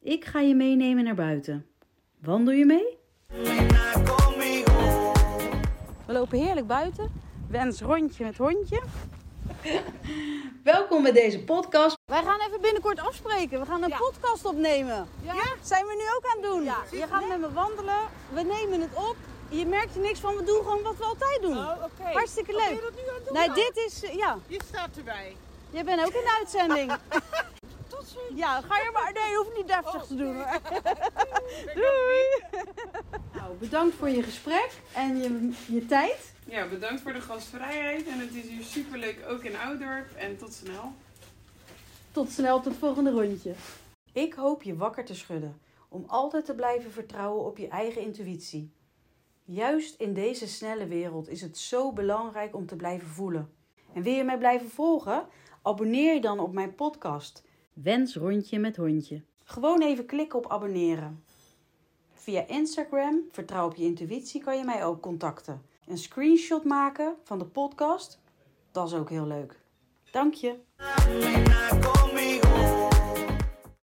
Ik ga je meenemen naar buiten. Wandel je mee? We lopen heerlijk buiten. Wens rondje met hondje. Welkom bij deze podcast. Wij gaan even binnenkort afspreken. We gaan een podcast opnemen. Ja? Zijn we nu ook aan het doen? Je gaat met me wandelen. We nemen het op. Je merkt er niks van. We doen gewoon wat we altijd doen. Oh, oké. Hartstikke Wat ben leuk. je dat nu aan het doen Nee, dan? dit is... eh, Ja, Je staat erbij. jij bent ook in de uitzending. Tot. Ja, ga je maar. Nee, je hoeft niet deftig te doen. hoor. Doei. Nou, bedankt voor je gesprek en je, je tijd. Ja, bedankt voor de gastvrijheid. En het is hier superleuk, ook in Oudorp. En tot snel. Tot snel op het volgende rondje. Ik hoop je wakker te schudden om altijd te blijven vertrouwen op je eigen intuïtie. Juist in deze snelle wereld is het zo belangrijk om te blijven voelen. En wil je mij blijven volgen? Abonneer je dan op mijn podcast. Wens rondje met hondje. Gewoon even klikken op abonneren. Via Instagram, vertrouw op je intuïtie, kan je mij ook contacten. Een screenshot maken van de podcast, dat is ook heel leuk. Dank je.